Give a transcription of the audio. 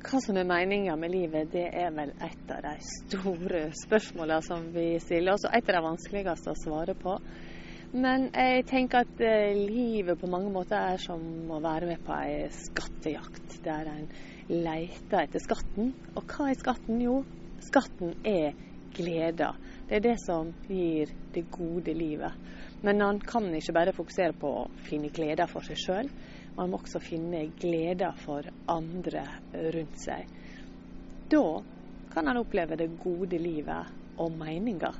Hva som er meninga med livet, det er vel et av de store spørsmålene som vi stiller oss, og et av de vanskeligste å svare på. Men jeg tenker at eh, livet på mange måter er som å være med på ei skattejakt, der en leter etter skatten. Og hva er skatten? Jo, skatten er gleder. Det er det som gir det gode livet. Men han kan ikke bare fokusere på å finne gleder for seg sjøl. Man må også finne gleder for andre rundt seg. Da kan han oppleve det gode livet og meninga